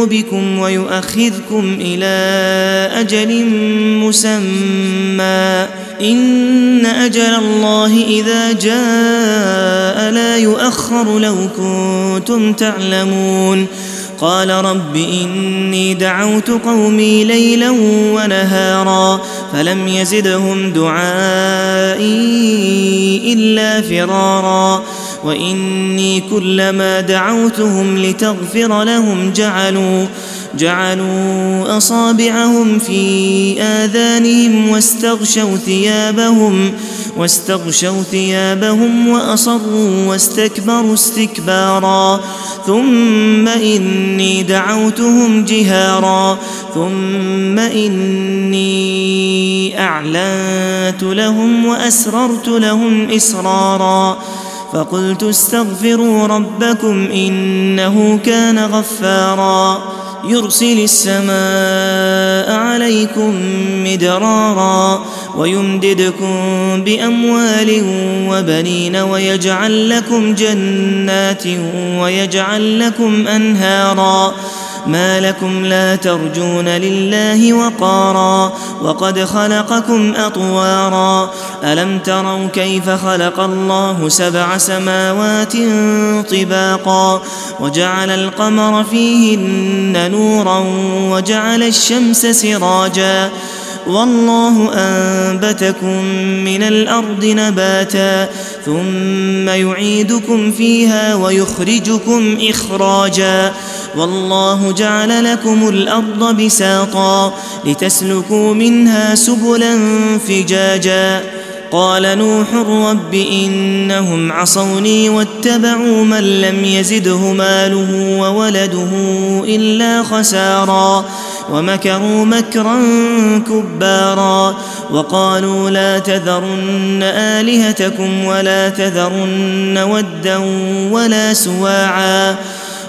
ذنوبكم ويؤخذكم إلى أجل مسمى. إن أجل الله إذا جاء لا يؤخر لو كنتم تعلمون. قال رب إني دعوت قومي ليلا ونهارا فلم يزدهم دعائي إلا فرارا. وإني كلما دعوتهم لتغفر لهم جعلوا جعلوا أصابعهم في آذانهم واستغشوا ثيابهم واستغشوا ثيابهم وأصروا واستكبروا استكبارا ثم إني دعوتهم جهارا ثم إني أعلنت لهم وأسررت لهم إسرارا فقلت استغفروا ربكم إنه كان غفارا. يرسل السماء عليكم مدرارا ويمددكم بأموال وبنين ويجعل لكم جنات ويجعل لكم أنهارا. ما لكم لا ترجون لله وقارا وقد خلقكم أطوارا ألم تروا كيف خلق الله سبع سماوات طباقا وجعل القمر فيهن نورا وجعل الشمس سراجا والله أنبتكم من الأرض نباتا ثم يعيدكم فيها ويخرجكم إخراجا والله جعل لكم الأرض بساطا لتسلكوا منها سبلا فجاجا. قال نوح رب إنهم عصوني واتبعوا من لم يزده ماله وولده إلا خسارا ومكروا مكرا كبارا. وقالوا لا تذرن آلهتكم ولا تذرن ودا ولا سواعا.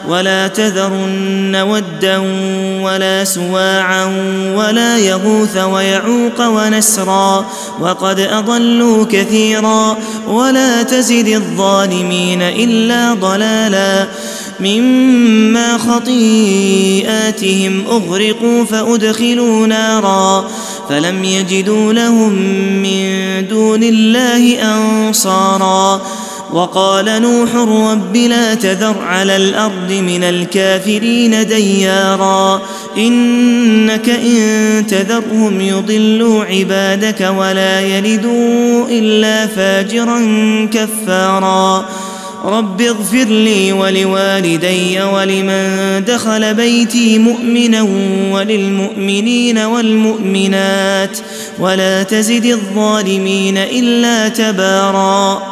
ولا تذرن ودا ولا سواعا ولا يغوث ويعوق ونسرا وقد أضلوا كثيرا ولا تزد الظالمين إلا ضلالا مما خطيئاتهم أغرقوا فأدخلوا نارا فلم يجدوا لهم من دون الله أنصارا وقال نوح رب لا تذر على الأرض من الكافرين ديارا. إنك إن تذرهم يضلوا عبادك ولا يلدوا إلا فاجرا كفارا. رب اغفر لي ولوالدي ولمن دخل بيتي مؤمنا وللمؤمنين والمؤمنات. ولا تزد الظالمين إلا تبارا.